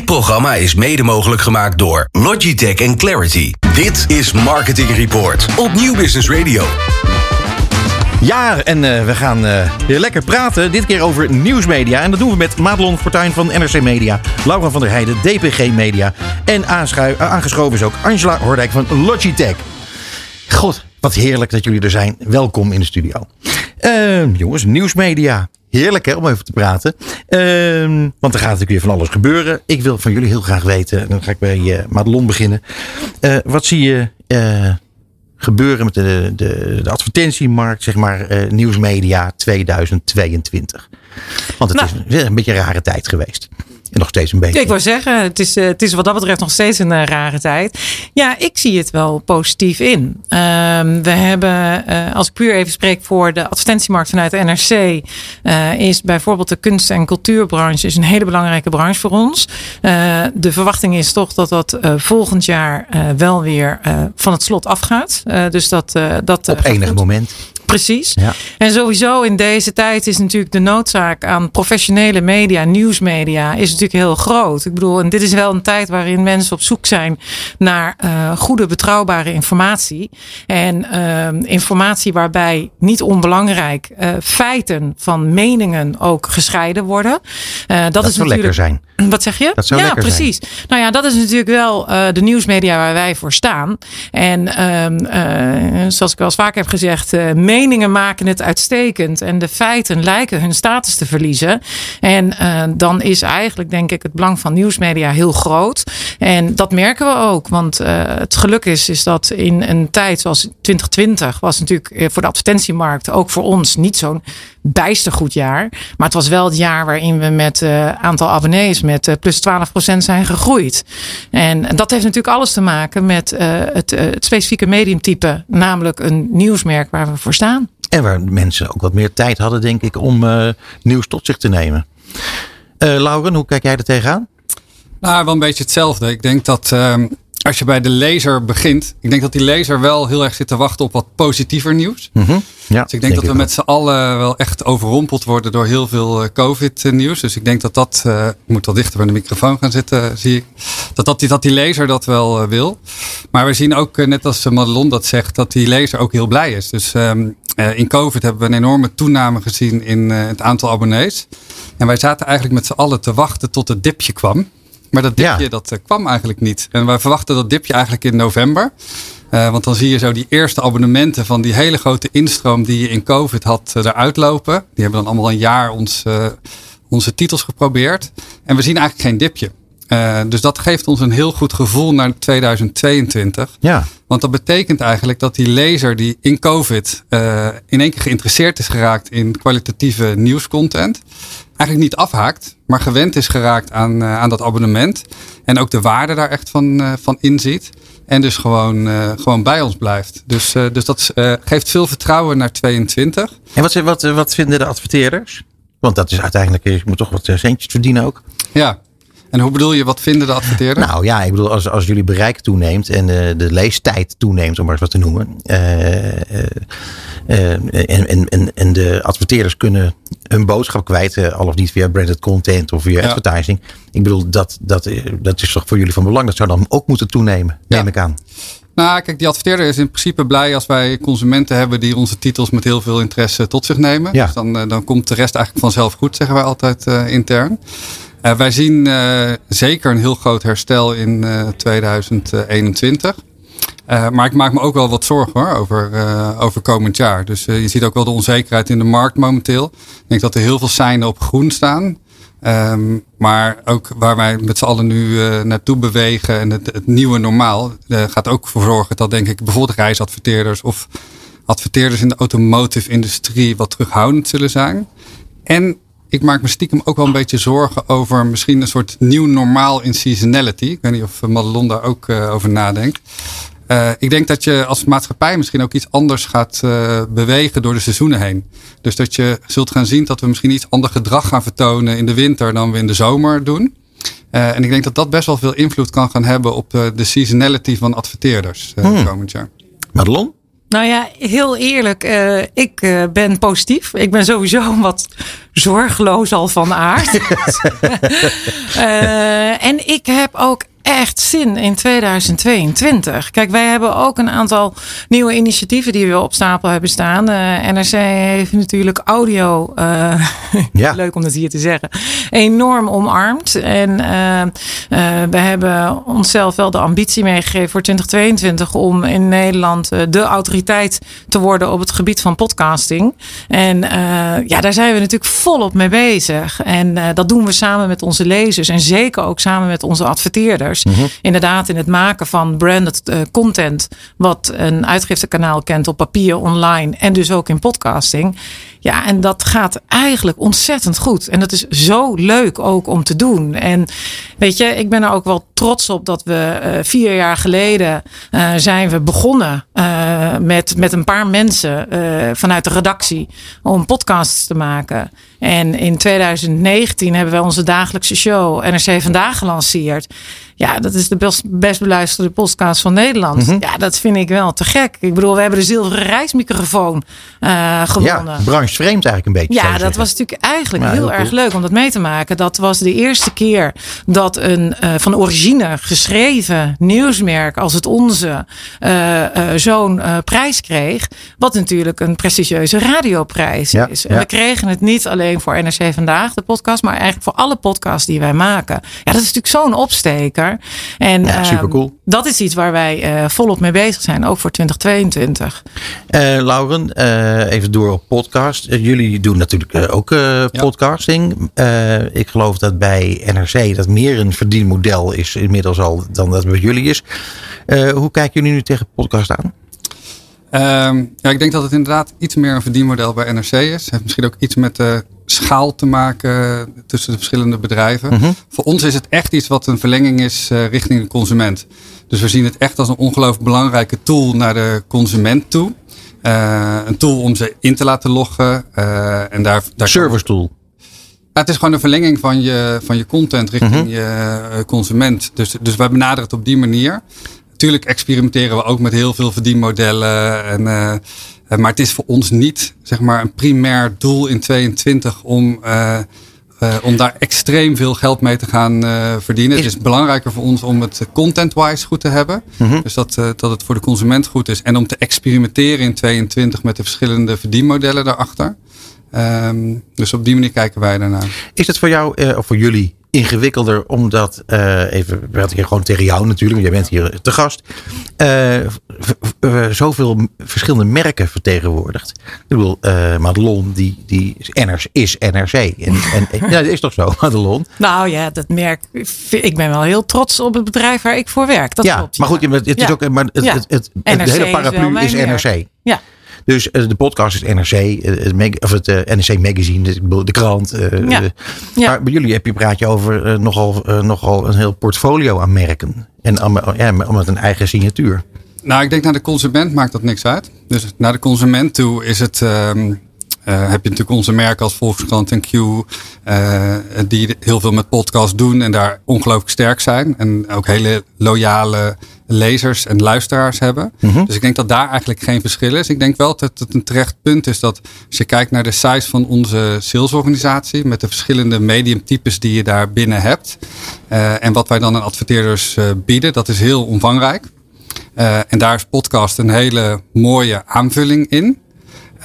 Dit programma is mede mogelijk gemaakt door Logitech en Clarity. Dit is Marketing Report op Nieuw Business Radio. Ja, en uh, we gaan uh, weer lekker praten. Dit keer over nieuwsmedia. En dat doen we met Madelon Fortuin van NRC Media. Laura van der Heijden, DPG Media. En aangeschoven is ook Angela Hordijk van Logitech. God, wat heerlijk dat jullie er zijn. Welkom in de studio. Uh, jongens, nieuwsmedia. Heerlijk hè, om even te praten. Uh, want er gaat natuurlijk weer van alles gebeuren. Ik wil van jullie heel graag weten. Dan ga ik bij uh, Madelon beginnen. Uh, wat zie je uh, gebeuren met de, de, de advertentiemarkt, zeg maar, nieuwsmedia 2022? Want het nou. is een beetje een rare tijd geweest. Nog steeds een beetje. Ik wou zeggen, het is, het is wat dat betreft nog steeds een rare tijd. Ja, ik zie het wel positief in. Um, we hebben, uh, als ik puur even spreek voor de advertentiemarkt vanuit de NRC, uh, is bijvoorbeeld de kunst- en cultuurbranche is een hele belangrijke branche voor ons. Uh, de verwachting is toch dat dat volgend jaar wel weer van het slot afgaat. dus dat, dat op enig goed. moment. Precies. Ja. En sowieso in deze tijd is natuurlijk de noodzaak aan professionele media, nieuwsmedia, is natuurlijk heel groot. Ik bedoel, en dit is wel een tijd waarin mensen op zoek zijn naar uh, goede, betrouwbare informatie. En uh, informatie waarbij niet onbelangrijk uh, feiten van meningen ook gescheiden worden. Dat, dat is natuurlijk. lekker zijn. Wat zeg je? Dat zou ja, precies. Zijn. Nou ja, dat is natuurlijk wel de nieuwsmedia waar wij voor staan. En zoals ik wel eens vaak heb gezegd, meningen maken het uitstekend. En de feiten lijken hun status te verliezen. En dan is eigenlijk, denk ik, het belang van nieuwsmedia heel groot. En dat merken we ook. Want het geluk is, is dat in een tijd zoals 2020 was natuurlijk voor de advertentiemarkt ook voor ons niet zo'n bijster goed jaar. Maar het was wel het jaar waarin we met uh, aantal abonnees met uh, plus 12% zijn gegroeid. En, dat heeft natuurlijk alles te maken met uh, het, het specifieke mediumtype, namelijk een nieuwsmerk waar we voor staan. En waar mensen ook wat meer tijd hadden, denk ik, om nieuws tot zich te nemen. Lauren, hoe kijk jij er tegenaan? Nou, wel een beetje hetzelfde. Ik denk dat ehm, als je bij de lezer begint, ik denk dat die lezer wel heel erg zit te wachten op wat positiever nieuws. Mm -hmm. ja, dus ik denk, dat we met z'n allen wel echt overrompeld worden door heel veel COVID-nieuws. Dus ik denk dat dat, uh, ik moet wel dichter bij de microfoon gaan zitten, zie ik, dat, dat, die, dat die lezer dat wel uh, wil. Maar we zien ook, uh, net als Madelon dat zegt, dat die lezer ook heel blij is. Dus um, in COVID hebben we een enorme toename gezien in het aantal abonnees. En wij zaten eigenlijk met z'n allen te wachten tot het dipje kwam. Maar dat dipje, ja. dat uh, kwam eigenlijk niet. En wij verwachten dat dipje eigenlijk in november. Uh, want dan zie je zo die eerste abonnementen van die hele grote instroom die je in COVID had uh, eruit lopen. Die hebben dan allemaal een jaar ons, onze titels geprobeerd. En we zien eigenlijk geen dipje. dus dat geeft ons een heel goed gevoel naar 2022. Ja. Want dat betekent eigenlijk dat die lezer die in COVID in één keer geïnteresseerd is geraakt in kwalitatieve nieuwscontent eigenlijk niet afhaakt, maar gewend is geraakt aan, uh, aan dat abonnement. En ook de waarde daar echt van, uh, van inziet. En dus gewoon, uh, gewoon bij ons blijft. Dus, dus dat geeft veel vertrouwen naar 22. En wat, wat, wat vinden de adverteerders? Want dat is uiteindelijk, je moet toch wat centjes verdienen ook. Ja, en hoe bedoel je, wat vinden de adverteerders? Nou ja, ik bedoel, als, als jullie bereik toeneemt en de, de leestijd toeneemt, om maar eens wat te noemen. Uh, uh, en, en, en de adverteerders kunnen hun boodschap kwijt, al of niet via branded content of via ja. advertising. Ik bedoel, dat, dat, dat is toch voor jullie van belang. Dat zou dan ook moeten toenemen, neem ik aan. Nou, kijk, die adverteerder is in principe blij als wij consumenten hebben die onze titels met heel veel interesse tot zich nemen. Ja. Dus dan, dan komt de rest eigenlijk vanzelf goed, zeggen wij altijd intern. Uh, wij zien uh, zeker een heel groot herstel in uh, 2021. maar ik maak me ook wel wat zorgen hoor, over, over komend jaar. Dus je ziet ook wel de onzekerheid in de markt momenteel. Ik denk dat er heel veel seinen op groen staan. Um, maar ook waar wij met z'n allen nu naartoe bewegen en het, het nieuwe normaal gaat ook voor zorgen dat denk ik bijvoorbeeld reisadverteerders of adverteerders in de automotive industrie wat terughoudend zullen zijn. En ik maak me stiekem ook wel een beetje zorgen over misschien een soort nieuw normaal in seasonality. Ik weet niet of Madelon daar ook uh, over nadenkt. Uh, ik denk dat je als maatschappij misschien ook iets anders gaat uh, bewegen door de seizoenen heen. Dus dat je zult gaan zien dat we misschien iets ander gedrag gaan vertonen in de winter dan we in de zomer doen. Uh, en ik denk dat dat best wel veel invloed kan gaan hebben op de seasonality van adverteerders hmm. komend jaar. Madelon? Nou ja, heel eerlijk. Uh, ik uh, ben positief. Ik ben sowieso wat zorgeloos al van aard. uh, en ik heb ook echt zin in 2022. Kijk, wij hebben ook een aantal nieuwe initiatieven die we op stapel hebben staan. Uh, NRC heeft natuurlijk audio, uh, ja. leuk om dat hier te zeggen, enorm omarmd. En uh, we hebben onszelf wel de ambitie meegegeven voor 2022 om in Nederland de autoriteit te worden op het gebied van podcasting. En ja, daar zijn we natuurlijk volop mee bezig. En dat doen we samen met onze lezers en zeker ook samen met onze adverteerders. Mhm. Inderdaad, in het maken van branded uh, content, wat een uitgiftekanaal kent op papier, online en dus ook in podcasting. Ja, en dat gaat eigenlijk ontzettend goed. En dat is zo leuk ook om te doen. En weet je, ik ben er ook wel trots op dat we uh, vier jaar geleden uh, zijn we begonnen uh, met, met een paar mensen vanuit de redactie om podcasts te maken. En in 2019 hebben we onze dagelijkse show NRC Vandaag gelanceerd. Ja, dat is de best, best beluisterde podcast van Nederland. Mm -hmm. Ja, dat vind ik wel te gek. Ik bedoel, we hebben de zilveren reismicrofoon uh, gewonnen. Ja, branchevreemd eigenlijk een beetje. Ja, dat was natuurlijk eigenlijk heel, heel erg leuk om dat mee te maken. Dat was de eerste keer dat een uh, van origine geschreven nieuwsmerk als het onze uh, zo'n prijs kreeg. Wat natuurlijk een prestigieuze radioprijs ja, is. En we kregen het niet alleen voor NRC Vandaag, de podcast, maar eigenlijk voor alle podcasts die wij maken. Ja, dat is natuurlijk zo'n opsteker. En ja, super cool. dat is iets waar wij uh, volop mee bezig zijn, ook voor 2022. Uh, Lauren, uh, even door op podcast. jullie doen natuurlijk ook podcasting. ik geloof dat bij NRC dat meer een verdienmodel is inmiddels al dan dat bij jullie is. hoe kijken jullie nu tegen podcast aan? Um, ja, ik denk dat het inderdaad iets meer een verdienmodel bij NRC is. Het heeft misschien ook iets met de schaal te maken tussen de verschillende bedrijven. Mm -hmm. Voor ons is het echt iets wat een verlenging is uh, richting de consument. Dus we zien het echt als een ongelooflijk belangrijke tool naar de consument toe. Uh, een tool om ze in te laten loggen. Uh, en daar, daar Service tool. Ja, het is gewoon een verlenging van je, van je content richting mm -hmm. je consument. Dus, dus wij benaderen het op die manier. Natuurlijk experimenteren we ook met heel veel verdienmodellen. En, uh, maar het is voor ons niet zeg maar, een primair doel in 22 om, uh, uh, om daar extreem veel geld mee te gaan verdienen. Is... Het is belangrijker voor ons om het content-wise goed te hebben. -hmm. Dus dat, dat het voor de consument goed is. En om te experimenteren in 22 met de verschillende verdienmodellen daarachter. Um, dus op die manier kijken wij daarnaar. Is het voor jou of voor jullie ingewikkelder, omdat, uh, even, hadden hier gewoon tegen jou natuurlijk, want jij bent hier te gast, uh, zoveel verschillende merken vertegenwoordigd. Ik bedoel, uh, Madelon, die, die is, NRC, is NRC. En, en, ja, dat is toch zo, Madelon? Nou ja, dat merk, ik ben wel heel trots op het bedrijf waar ik voor werk. Dat ja, klopt, maar goed, het, is ja. ook, maar het, ja. het, het, het, de hele paraplu is, is NRC. Ja. Dus uh, de podcast is NRC, uh, het, of het uh, NRC Magazine, de, de krant. Ja. ja. Maar bij jullie heb je, praat je over nogal, nogal een heel portfolio aan merken. En ja, met een eigen signatuur. Nou, ik denk naar de consument maakt dat niks uit. Dus naar de consument toe is het. Um, uh, heb je natuurlijk onze merken als Volkskrant en Q, uh, die heel veel met podcasts doen en daar ongelooflijk sterk zijn. En ook hele loyale lezers en luisteraars hebben. Mm -hmm. Dus ik denk dat daar eigenlijk geen verschil is. Ik denk wel dat het een terecht punt is dat als je kijkt naar de size van onze salesorganisatie, met de verschillende mediumtypes die je daar binnen hebt, uh, en wat wij dan aan adverteerders bieden, dat is heel omvangrijk. en daar is podcast een hele mooie aanvulling in.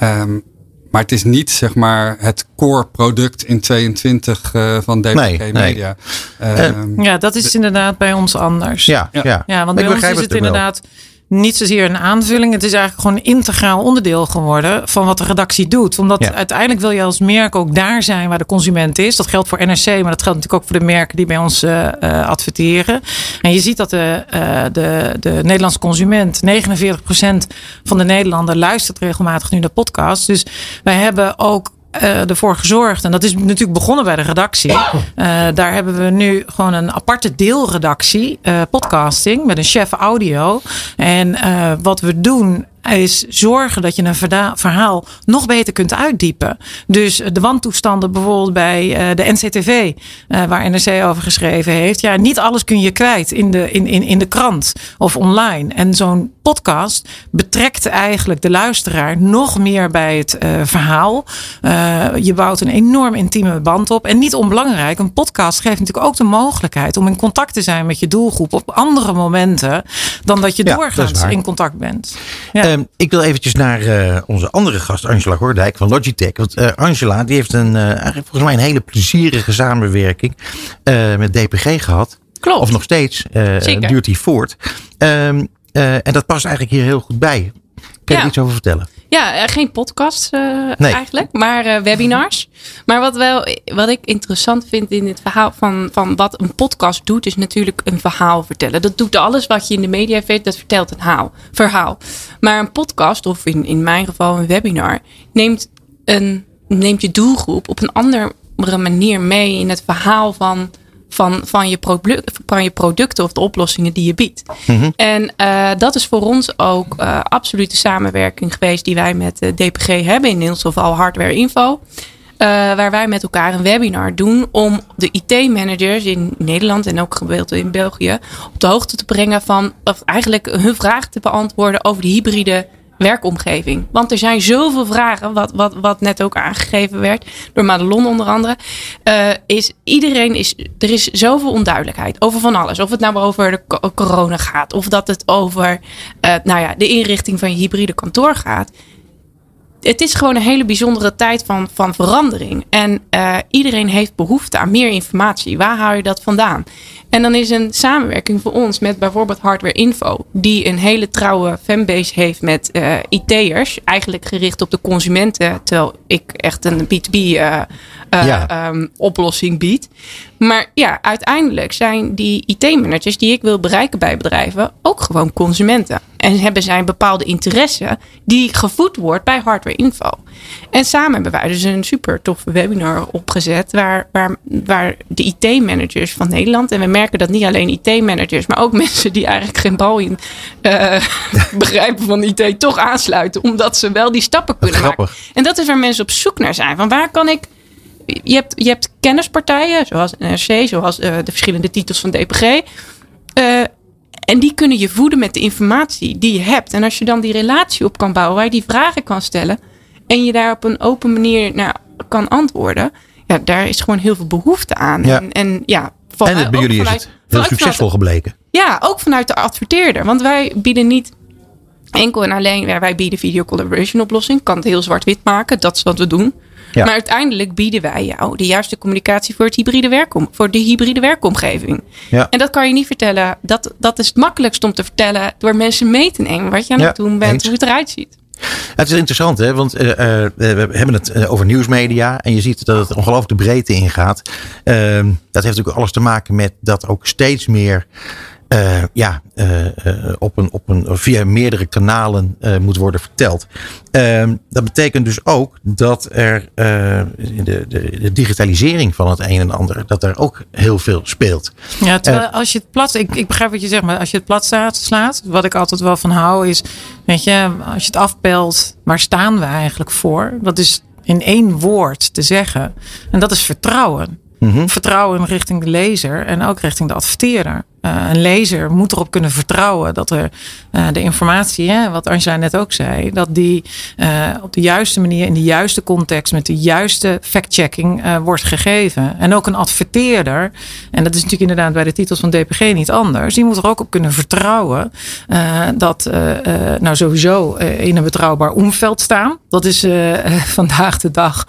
Um, maar het is niet zeg maar het core product in 22 uh, van DPG nee, Media. Nee. Uh, ja, dat is inderdaad bij ons anders. Ja, ja. ja. want bij ons is het inderdaad wel niet zozeer een aanvulling. Het is eigenlijk gewoon een integraal onderdeel geworden van wat de redactie doet. Omdat ja. uiteindelijk wil je als merk ook daar zijn waar de consument is. Dat geldt voor NRC, maar dat geldt natuurlijk ook voor de merken die bij ons uh, uh, adverteren. En je ziet dat de, uh, de, de Nederlandse consument, 49% van de Nederlander luistert regelmatig nu naar podcasts. Dus wij hebben ook uh, ervoor gezorgd. En dat is natuurlijk begonnen bij de redactie. Uh, daar hebben we nu gewoon een aparte deelredactie, uh, podcasting, met een chef audio. En wat we doen is zorgen dat je een verhaal nog beter kunt uitdiepen. Dus de wantoestanden bijvoorbeeld bij de NCTV, waar NRC over geschreven heeft. Ja, niet alles kun je kwijt in de, in, in, in de krant of online. En zo'n podcast betrekt eigenlijk de luisteraar nog meer bij het verhaal. je bouwt een enorm intieme band op. En niet onbelangrijk, een podcast geeft natuurlijk ook de mogelijkheid om in contact te zijn met je doelgroep op andere momenten dan dat je doorgaans in contact bent. Ja. Ik wil eventjes naar uh, onze andere gast, Angela Gordijk van Logitech. Want uh, Angela die heeft een, uh, volgens mij een hele plezierige samenwerking met DPG gehad. Klopt. Of nog steeds duurt die voort. Um, en dat past eigenlijk hier heel goed bij. Kan je er iets over vertellen? Ja, eh, geen podcast uh, eigenlijk, maar uh, webinars. Maar wat, wel, wat ik interessant vind in het verhaal van, van wat een podcast doet, is natuurlijk een verhaal vertellen. Dat doet alles wat je in de media vindt, dat vertelt een haal, verhaal. Maar een podcast, of in, in mijn geval een webinar, neemt, een, neemt je doelgroep op een andere manier mee in het verhaal van van, van, je van je producten of de oplossingen die je biedt. Mhm. En uh, dat is voor ons ook uh, absoluut de samenwerking geweest die wij met de DPG hebben, in ons geval Hardware Info. Waar wij met elkaar een webinar doen om de IT-managers in Nederland en ook gedeelte in België op de hoogte te brengen van, of eigenlijk hun vragen te beantwoorden over de hybride werkomgeving. Want er zijn zoveel vragen, wat, wat, wat net ook aangegeven werd door Madelon onder andere. Uh, is iedereen is, er is zoveel onduidelijkheid over van alles. Of het nou over de corona gaat, of dat het over uh, nou ja, de inrichting van je hybride kantoor gaat. Het is gewoon een hele bijzondere tijd van, van verandering. En uh, iedereen heeft behoefte aan meer informatie. Waar haal je dat vandaan? En dan is een samenwerking voor ons met bijvoorbeeld Hardware Info, die een hele trouwe fanbase heeft met uh, IT'ers, eigenlijk gericht op de consumenten, terwijl ik echt een B2B uh, uh, um, oplossing bied. Maar ja, uiteindelijk zijn die IT-managers die ik wil bereiken bij bedrijven ook gewoon consumenten. En hebben zij een bepaalde interesse die gevoed wordt bij Hardware Info. En samen hebben wij dus een super toffe webinar opgezet. Waar, waar, waar de IT-managers van Nederland. En we merken dat niet alleen IT-managers, maar ook mensen die eigenlijk geen bal in uh, begrijpen van IT toch aansluiten. Omdat ze wel die stappen kunnen maken. En dat is waar mensen op zoek naar zijn. Van waar kan ik je hebt, je hebt kennispartijen, zoals NRC, zoals uh, de verschillende titels van DPG. En die kunnen je voeden met de informatie die je hebt. En als je dan die relatie op kan bouwen, waar je die vragen kan stellen. en je daar op een open manier naar kan antwoorden. ja, daar is gewoon heel veel behoefte aan. Ja. En, en ja, van, en het, bij jullie vanuit, is het heel succesvol gebleken. Ja, ook vanuit de adverteerder. Want wij bieden niet enkel en alleen. Wij bieden video collaboration oplossing. Kan het heel zwart-wit maken. Dat is wat we doen. Ja. Maar uiteindelijk bieden wij jou de juiste communicatie voor, het hybride werkom, voor de hybride werkomgeving. Ja. En dat kan je niet vertellen. Dat, dat is het makkelijkst om te vertellen door mensen mee te nemen wat je aan het doen bent, eens. hoe het eruit ziet. Het is interessant, hè? want uh, uh, we hebben het over nieuwsmedia en je ziet dat het ongelooflijk de breedte ingaat. Uh, dat heeft natuurlijk alles te maken met dat ook steeds meer uh, ja, uh, op een, op een, via meerdere kanalen moet worden verteld. dat betekent dus ook dat er de, de, de, digitalisering van het een en ander, dat er ook heel veel speelt. Ja, terwijl als je het plat, ik, ik begrijp wat je zegt, maar als je het plat staat, slaat, wat ik altijd wel van hou, is, weet je, als je het afpelt, waar staan we eigenlijk voor? Dat is in één woord te zeggen. En dat is vertrouwen. Mm -hmm. Vertrouwen richting de lezer en ook richting de adverteerder. Uh, een lezer moet erop kunnen vertrouwen dat er uh, de informatie, hè, wat Angela net ook zei, dat die uh, op de juiste manier, in de juiste context, met de juiste fact-checking wordt gegeven. En ook een adverteerder, en dat is natuurlijk inderdaad bij de titels van DPG niet anders, die moet er ook op kunnen vertrouwen dat, nou sowieso in een betrouwbaar omveld staan. Dat is vandaag de dag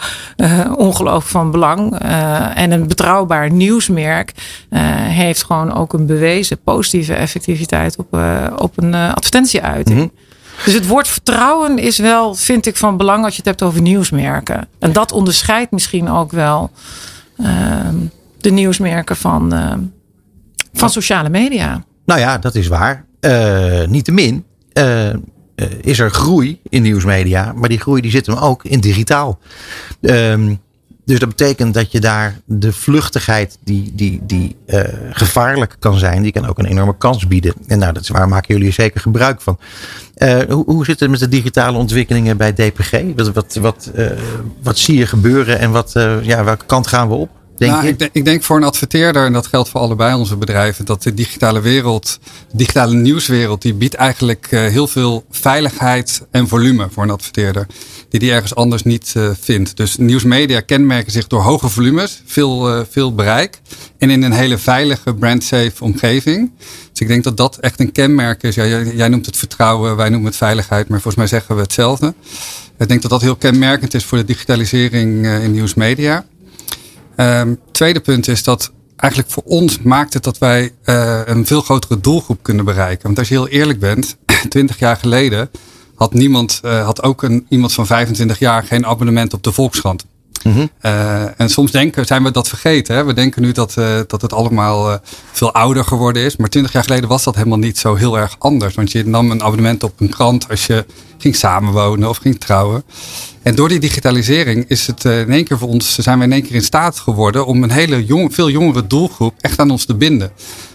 ongelooflijk van belang. en een betrouwbaar nieuwsmerk heeft gewoon ook een beweging bewezen positieve effectiviteit op, uh, op een uh, advertentieuiting. Mm -hmm. Dus het woord vertrouwen is wel, vind ik, van belang als je het hebt over nieuwsmerken. En dat onderscheidt misschien ook wel uh, de nieuwsmerken van, van sociale media. Nou ja, dat is waar. Niettemin is er groei in nieuwsmedia, maar die groei die zit hem ook in digitaal. Ehm, Dus dat betekent dat je daar de vluchtigheid die, die, die uh, gevaarlijk kan zijn, die kan ook een enorme kans bieden. En nou, dat is waar maken jullie zeker gebruik van. Uh, hoe, hoe zit het met de digitale ontwikkelingen bij DPG? Wat, wat, wat, uh, wat zie je gebeuren en wat, ja, welke kant gaan we op? Denk nou, ik, denk, ik, denk voor een adverteerder, en dat geldt voor allebei onze bedrijven, dat de digitale wereld, de digitale nieuwswereld, die biedt eigenlijk uh, heel veel veiligheid en volume voor een adverteerder. Die die ergens anders niet uh, vindt. Dus nieuwsmedia kenmerken zich door hoge volumes, veel, uh, veel bereik. En in een hele veilige, brand-safe omgeving. Dus ik denk dat dat echt een kenmerk is. Ja, jij, jij noemt het vertrouwen, wij noemen het veiligheid, maar volgens mij zeggen we hetzelfde. Ik denk dat dat heel kenmerkend is voor de digitalisering in nieuwsmedia. Um, tweede punt is dat eigenlijk voor ons maakt het dat wij uh, een veel grotere doelgroep kunnen bereiken. Want als je heel eerlijk bent, 20 jaar geleden had niemand, uh, had ook een, iemand van 25 jaar geen abonnement op de Volkskrant. Mm en soms denken, zijn we dat vergeten. Hè? We denken nu dat, uh, dat het allemaal uh, veel ouder geworden is. Maar twintig jaar geleden was dat helemaal niet zo heel erg anders. Want je nam een abonnement op een krant als je ging samenwonen of ging trouwen. En door die digitalisering is het in één keer voor ons, zijn we in één keer in staat geworden om een hele jong, veel jongere doelgroep echt aan ons te binden.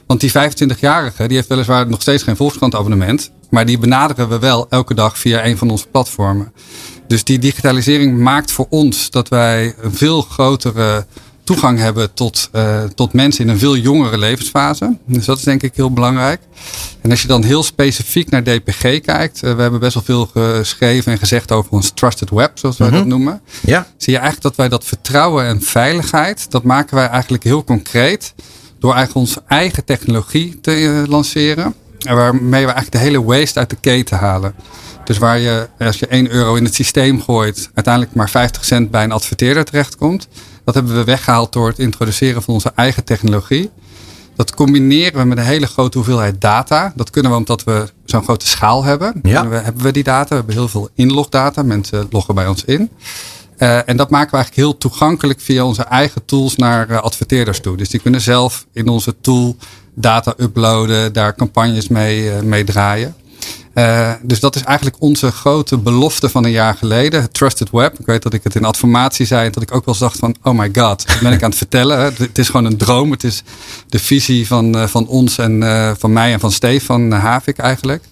Want die 25-jarige, die heeft weliswaar nog steeds geen Volkskrant abonnement. Maar die benaderen we wel elke dag via een van onze platformen. Dus die digitalisering maakt voor ons dat wij een veel grotere toegang hebben tot, uh, tot mensen in een veel jongere levensfase. Dus dat is denk ik heel belangrijk. En als je dan heel specifiek naar DPG kijkt, uh, we hebben best wel veel geschreven en gezegd over ons trusted web, zoals wij mm -hmm. dat noemen. Ja. Zie je eigenlijk dat wij dat vertrouwen en veiligheid, dat maken wij eigenlijk heel concreet door eigenlijk onze eigen technologie te uh, lanceren. En waarmee we eigenlijk de hele waste uit de keten halen. Dus waar je, als je 1 euro in het systeem gooit, uiteindelijk maar 50 cent bij een adverteerder terechtkomt. Dat hebben we weggehaald door het introduceren van onze eigen technologie. Dat combineren we met een hele grote hoeveelheid data. Dat kunnen we omdat we zo'n grote schaal hebben. Ja. We, hebben we die data. We hebben heel veel inlogdata. Mensen loggen bij ons in. Uh, en dat maken we eigenlijk heel toegankelijk via onze eigen tools naar uh, adverteerders toe. Dus die kunnen zelf in onze tool data uploaden, daar campagnes mee, uh, mee draaien. Uh, dus dat is eigenlijk onze grote belofte van een jaar geleden. Trusted Web. Ik weet dat ik het in adformatie zei. Dat ik ook wel dacht van, oh my god. Dat ben ik aan het vertellen. Het is gewoon een droom. Het is de visie van, uh, van ons en van mij en van Stefan Havik eigenlijk.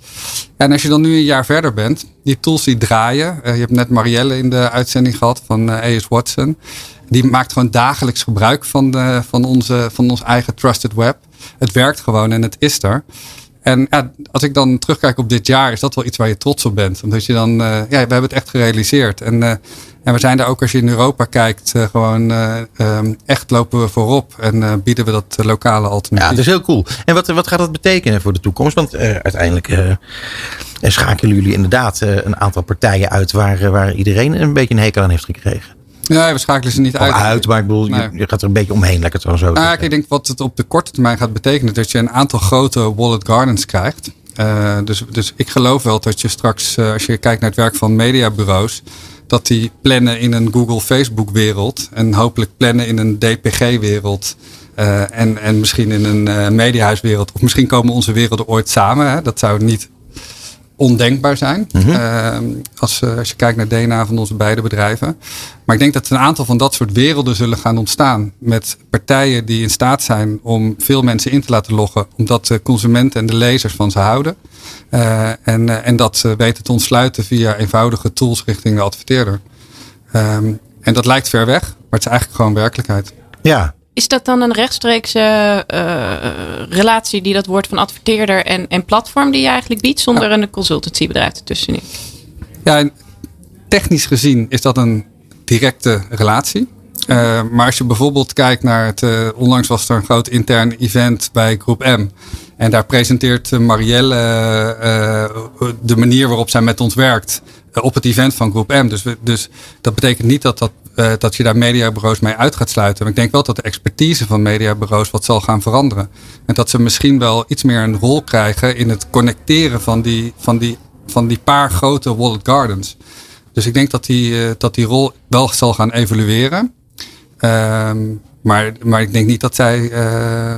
En als je dan nu een jaar verder bent. Die tools die draaien. je hebt net Marielle in de uitzending gehad van AS Watson. Die maakt gewoon dagelijks gebruik van, van, onze, van ons eigen Trusted Web. Het werkt gewoon en het is er. En ja, als ik dan terugkijk op dit jaar, is dat wel iets waar je trots op bent. Omdat je dan, uh, ja, we hebben het echt gerealiseerd. En, uh, en we zijn daar ook, als je in Europa kijkt, uh, gewoon um, echt lopen we voorop. En bieden we dat lokale alternatief. Ja, dat is heel cool. En wat, wat gaat dat betekenen voor de toekomst? Want uiteindelijk schakelen jullie inderdaad een aantal partijen uit waar, waar iedereen een beetje een hekel aan heeft gekregen. Ja, we schakelen ze niet uit. uit. Maar ik bedoel, nee. je, gaat er een beetje omheen, lekker zo zo. Nou, ik denk wat het op de korte termijn gaat betekenen, dat je een aantal grote wallet gardens krijgt. Uh, dus, dus ik geloof wel dat je straks, uh, als je kijkt naar het werk van mediabureaus, dat die plannen in een Google-Facebook-wereld en hopelijk plannen in een DPG-wereld. Uh, en, en misschien in een mediahuiswereld. Of misschien komen onze werelden ooit samen. Hè? Dat zou niet ondenkbaar zijn. Mm -hmm. uh, als, uh, als je kijkt naar DNA van onze beide bedrijven. Maar ik denk dat een aantal van dat soort werelden zullen gaan ontstaan. Met partijen die in staat zijn om veel mensen in te laten loggen. Omdat de consumenten en de lezers van ze houden. Uh, en, en dat weten te ontsluiten via eenvoudige tools richting de adverteerder. Um, en dat lijkt ver weg, maar het is eigenlijk gewoon werkelijkheid. Ja, is dat dan een rechtstreekse uh, relatie die dat wordt van adverteerder en, en platform die je eigenlijk biedt, zonder ja. een consultancybedrijf ertussenin? Ja, technisch gezien is dat een directe relatie. Uh, maar als je bijvoorbeeld kijkt naar het, uh, onlangs was er een groot intern event bij Groep M. En daar presenteert Marielle de manier waarop zij met ons werkt op het event van Groep M. Dus, we, dus dat betekent niet dat, dat, uh, dat je daar mediabureaus mee uit gaat sluiten. Maar ik denk wel dat de expertise van mediabureaus wat zal gaan veranderen. En dat ze misschien wel iets meer een rol krijgen in het connecteren van die, van die, van die paar grote wallet gardens. Dus ik denk dat die, uh, dat die rol wel zal gaan evolueren. Um, maar, maar ik denk niet dat zij uh,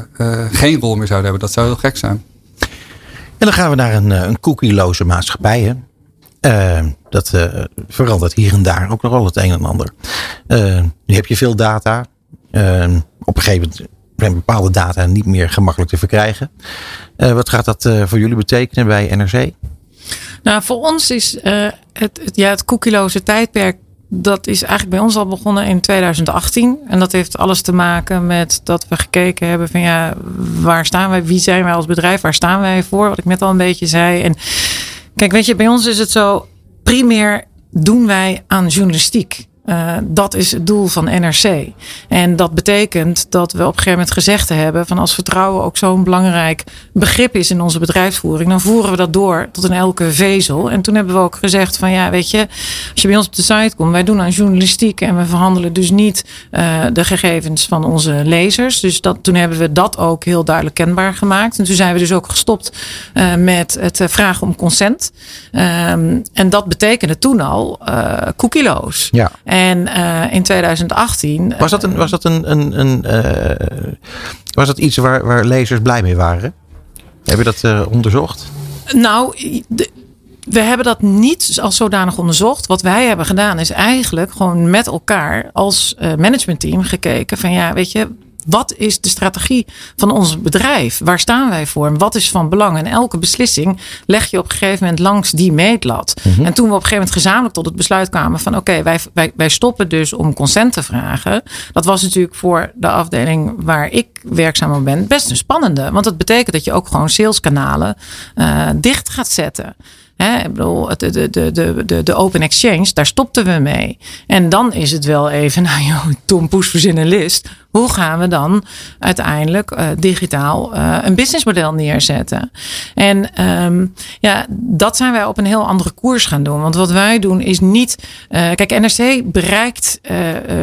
geen rol meer zouden hebben. Dat zou heel gek zijn. En dan gaan we naar een, een cookieloze maatschappij. Hè? Dat verandert hier en daar ook nog het een en ander. nu heb je veel data. op een gegeven moment zijn bepaalde data niet meer gemakkelijk te verkrijgen. wat gaat dat voor jullie betekenen bij NRC? Nou, voor ons is het, het, ja, het tijdperk dat is eigenlijk bij ons al begonnen in 2018. En dat heeft alles te maken met dat we gekeken hebben van ja, waar staan wij? Wie zijn wij als bedrijf? Waar staan wij voor? Wat ik net al een beetje zei. En kijk, weet je, bij ons is het zo, primair doen wij aan journalistiek. Uh, dat is het doel van NRC. En dat betekent dat we op een gegeven moment gezegd hebben: van als vertrouwen ook zo'n belangrijk begrip is in onze bedrijfsvoering, dan voeren we dat door tot in elke vezel. En toen hebben we ook gezegd: van ja, weet je, als je bij ons op de site komt, wij doen aan journalistiek en we verhandelen dus niet uh, de gegevens van onze lezers. Dus dat, toen hebben we dat ook heel duidelijk kenbaar gemaakt. En toen zijn we dus ook gestopt uh, met het vragen om consent. Um, en dat betekende toen al koekieloos. Ja. En uh, in 2018. Was dat, een, was dat, een, een, een uh, was dat iets waar, waar lezers blij mee waren? Heb je dat uh, onderzocht? Nou, de, we hebben dat niet als zodanig onderzocht. Wat wij hebben gedaan is eigenlijk gewoon met elkaar als managementteam gekeken van ja, weet je, wat is de strategie van ons bedrijf? Waar staan wij voor? wat is van belang? En elke beslissing leg je op een gegeven moment langs die meetlat. Mhm. En toen we op een gegeven moment gezamenlijk tot het besluit kwamen van oké, wij, wij, wij stoppen dus om consent te vragen. Dat was natuurlijk voor de afdeling waar ik werkzaam op ben best een spannende. Want dat betekent dat je ook gewoon saleskanalen uh, dicht gaat zetten. Hè, ik bedoel, de, de, de, de, de open exchange, daar stopten we mee. En dan is het wel even, nou joh, Tom Poes. Hoe gaan we dan uiteindelijk uh, digitaal uh, een businessmodel neerzetten? En um, ja, dat zijn wij op een heel andere koers gaan doen. Want wat wij doen is niet. Uh, kijk, NRC bereikt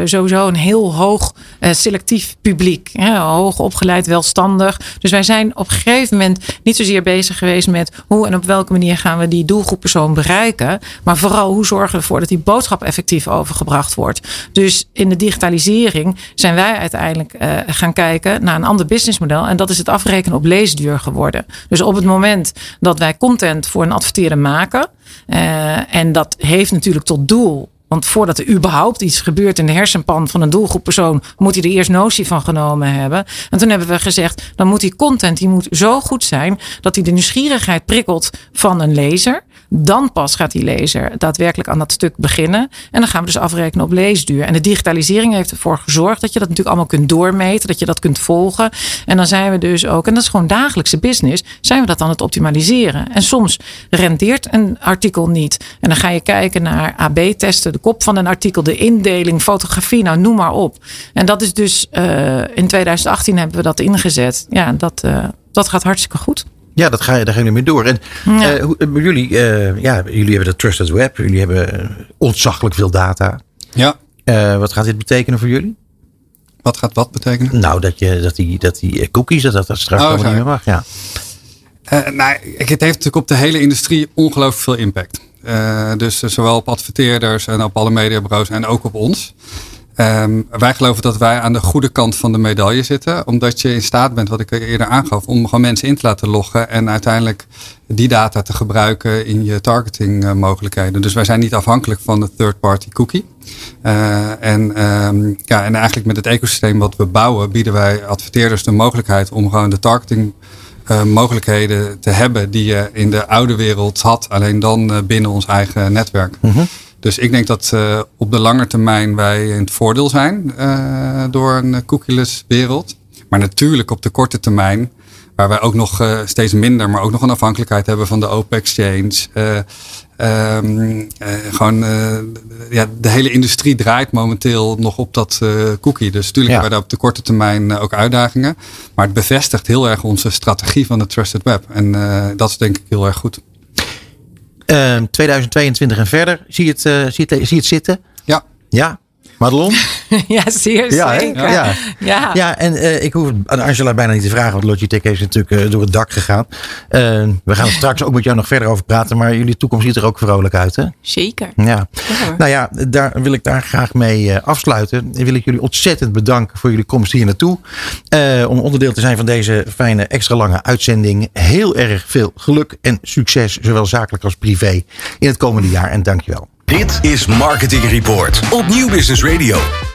sowieso een heel hoog selectief publiek. Hè, hoog opgeleid, welstandig. Dus wij zijn op een gegeven moment niet zozeer bezig geweest met hoe en op welke manier gaan we die doelgroeppersoon bereiken. Maar vooral hoe zorgen we ervoor dat die boodschap effectief overgebracht wordt. Dus in de digitalisering zijn wij uiteindelijk uiteindelijk uh, gaan kijken naar een ander businessmodel. En dat is het afrekenen op leesduur geworden. Dus op het moment dat wij content voor een adverteren maken. Uh, en dat heeft natuurlijk tot doel want voordat er überhaupt iets gebeurt in de hersenpan van een doelgroeppersoon, moet hij er eerst notie van genomen hebben. En toen hebben we gezegd, dan moet die content die moet zo goed zijn dat hij de nieuwsgierigheid prikkelt van een lezer. Dan pas gaat die lezer daadwerkelijk aan dat stuk beginnen. En dan gaan we dus afrekenen op leesduur. En de digitalisering heeft ervoor gezorgd dat je dat natuurlijk allemaal kunt doormeten, dat je dat kunt volgen. En dan zijn we dus ook, en dat is gewoon dagelijkse business, zijn we dat aan het optimaliseren. En soms rendeert een artikel niet. En dan ga je kijken naar AB-testen, de kop van een artikel, de indeling, fotografie, nou noem maar op. En dat is dus uh, in 2018 hebben we dat ingezet. Ja, dat, uh, dat gaat hartstikke goed. Ja, dat ga je, daar gaan jullie mee door. En ja. uh, jullie, uh, ja, jullie hebben de Trusted Web. Jullie hebben ontzaglijk veel data. Ja. Uh, wat gaat dit betekenen voor jullie? Wat gaat wat betekenen? Nou, dat, je, dat, die, dat die cookies, dat dat straks oh, niet meer mag. Ja. nou, het heeft natuurlijk op de hele industrie ongelooflijk veel impact. dus zowel op adverteerders en op alle mediabureaus en ook op ons. Um, wij geloven dat wij aan de goede kant van de medaille zitten. Omdat je in staat bent, wat ik eerder aangaf, om gewoon mensen in te laten loggen. En uiteindelijk die data te gebruiken in je targeting mogelijkheden. Dus wij zijn niet afhankelijk van de third party cookie. Uh, en, um, ja, en eigenlijk met het ecosysteem wat we bouwen, bieden wij adverteerders de mogelijkheid om gewoon de targeting uh, mogelijkheden te hebben die je in de oude wereld had. Alleen dan binnen ons eigen netwerk. Mm. Dus ik denk dat uh, op de lange termijn wij in het voordeel zijn uh, door een cookieless wereld. Maar natuurlijk op de korte termijn, waar wij ook nog uh, steeds minder, maar ook nog een afhankelijkheid hebben van de open exchange. Um, gewoon, ja, de hele industrie draait momenteel nog op dat cookie. Dus natuurlijk ja. hebben we daar op de korte termijn ook uitdagingen. Maar het bevestigt heel erg onze strategie van de Trusted Web. En dat is denk ik heel erg goed. 2022 ehm, en verder, zie je het, uh, zie het, zie het zitten? Ja. Ja? Madelon? ja, zeer ja, zeker. Ja. Ja. ja, en uh, ik hoef aan Angela bijna niet te vragen, want Logitech is natuurlijk uh, door het dak gegaan. Uh, we gaan er straks ook met jou nog verder over praten, maar jullie toekomst ziet er ook vrolijk uit, hè? Zeker. Ja. ja. Nou ja, daar wil ik daar graag mee afsluiten. En wil ik jullie ontzettend bedanken voor jullie komst hier naartoe. om onderdeel te zijn van deze fijne extra lange uitzending. Heel erg veel geluk en succes, zowel zakelijk als privé, in het komende jaar. En dankjewel. Dit is Marketing Report op Nieuw Business Radio.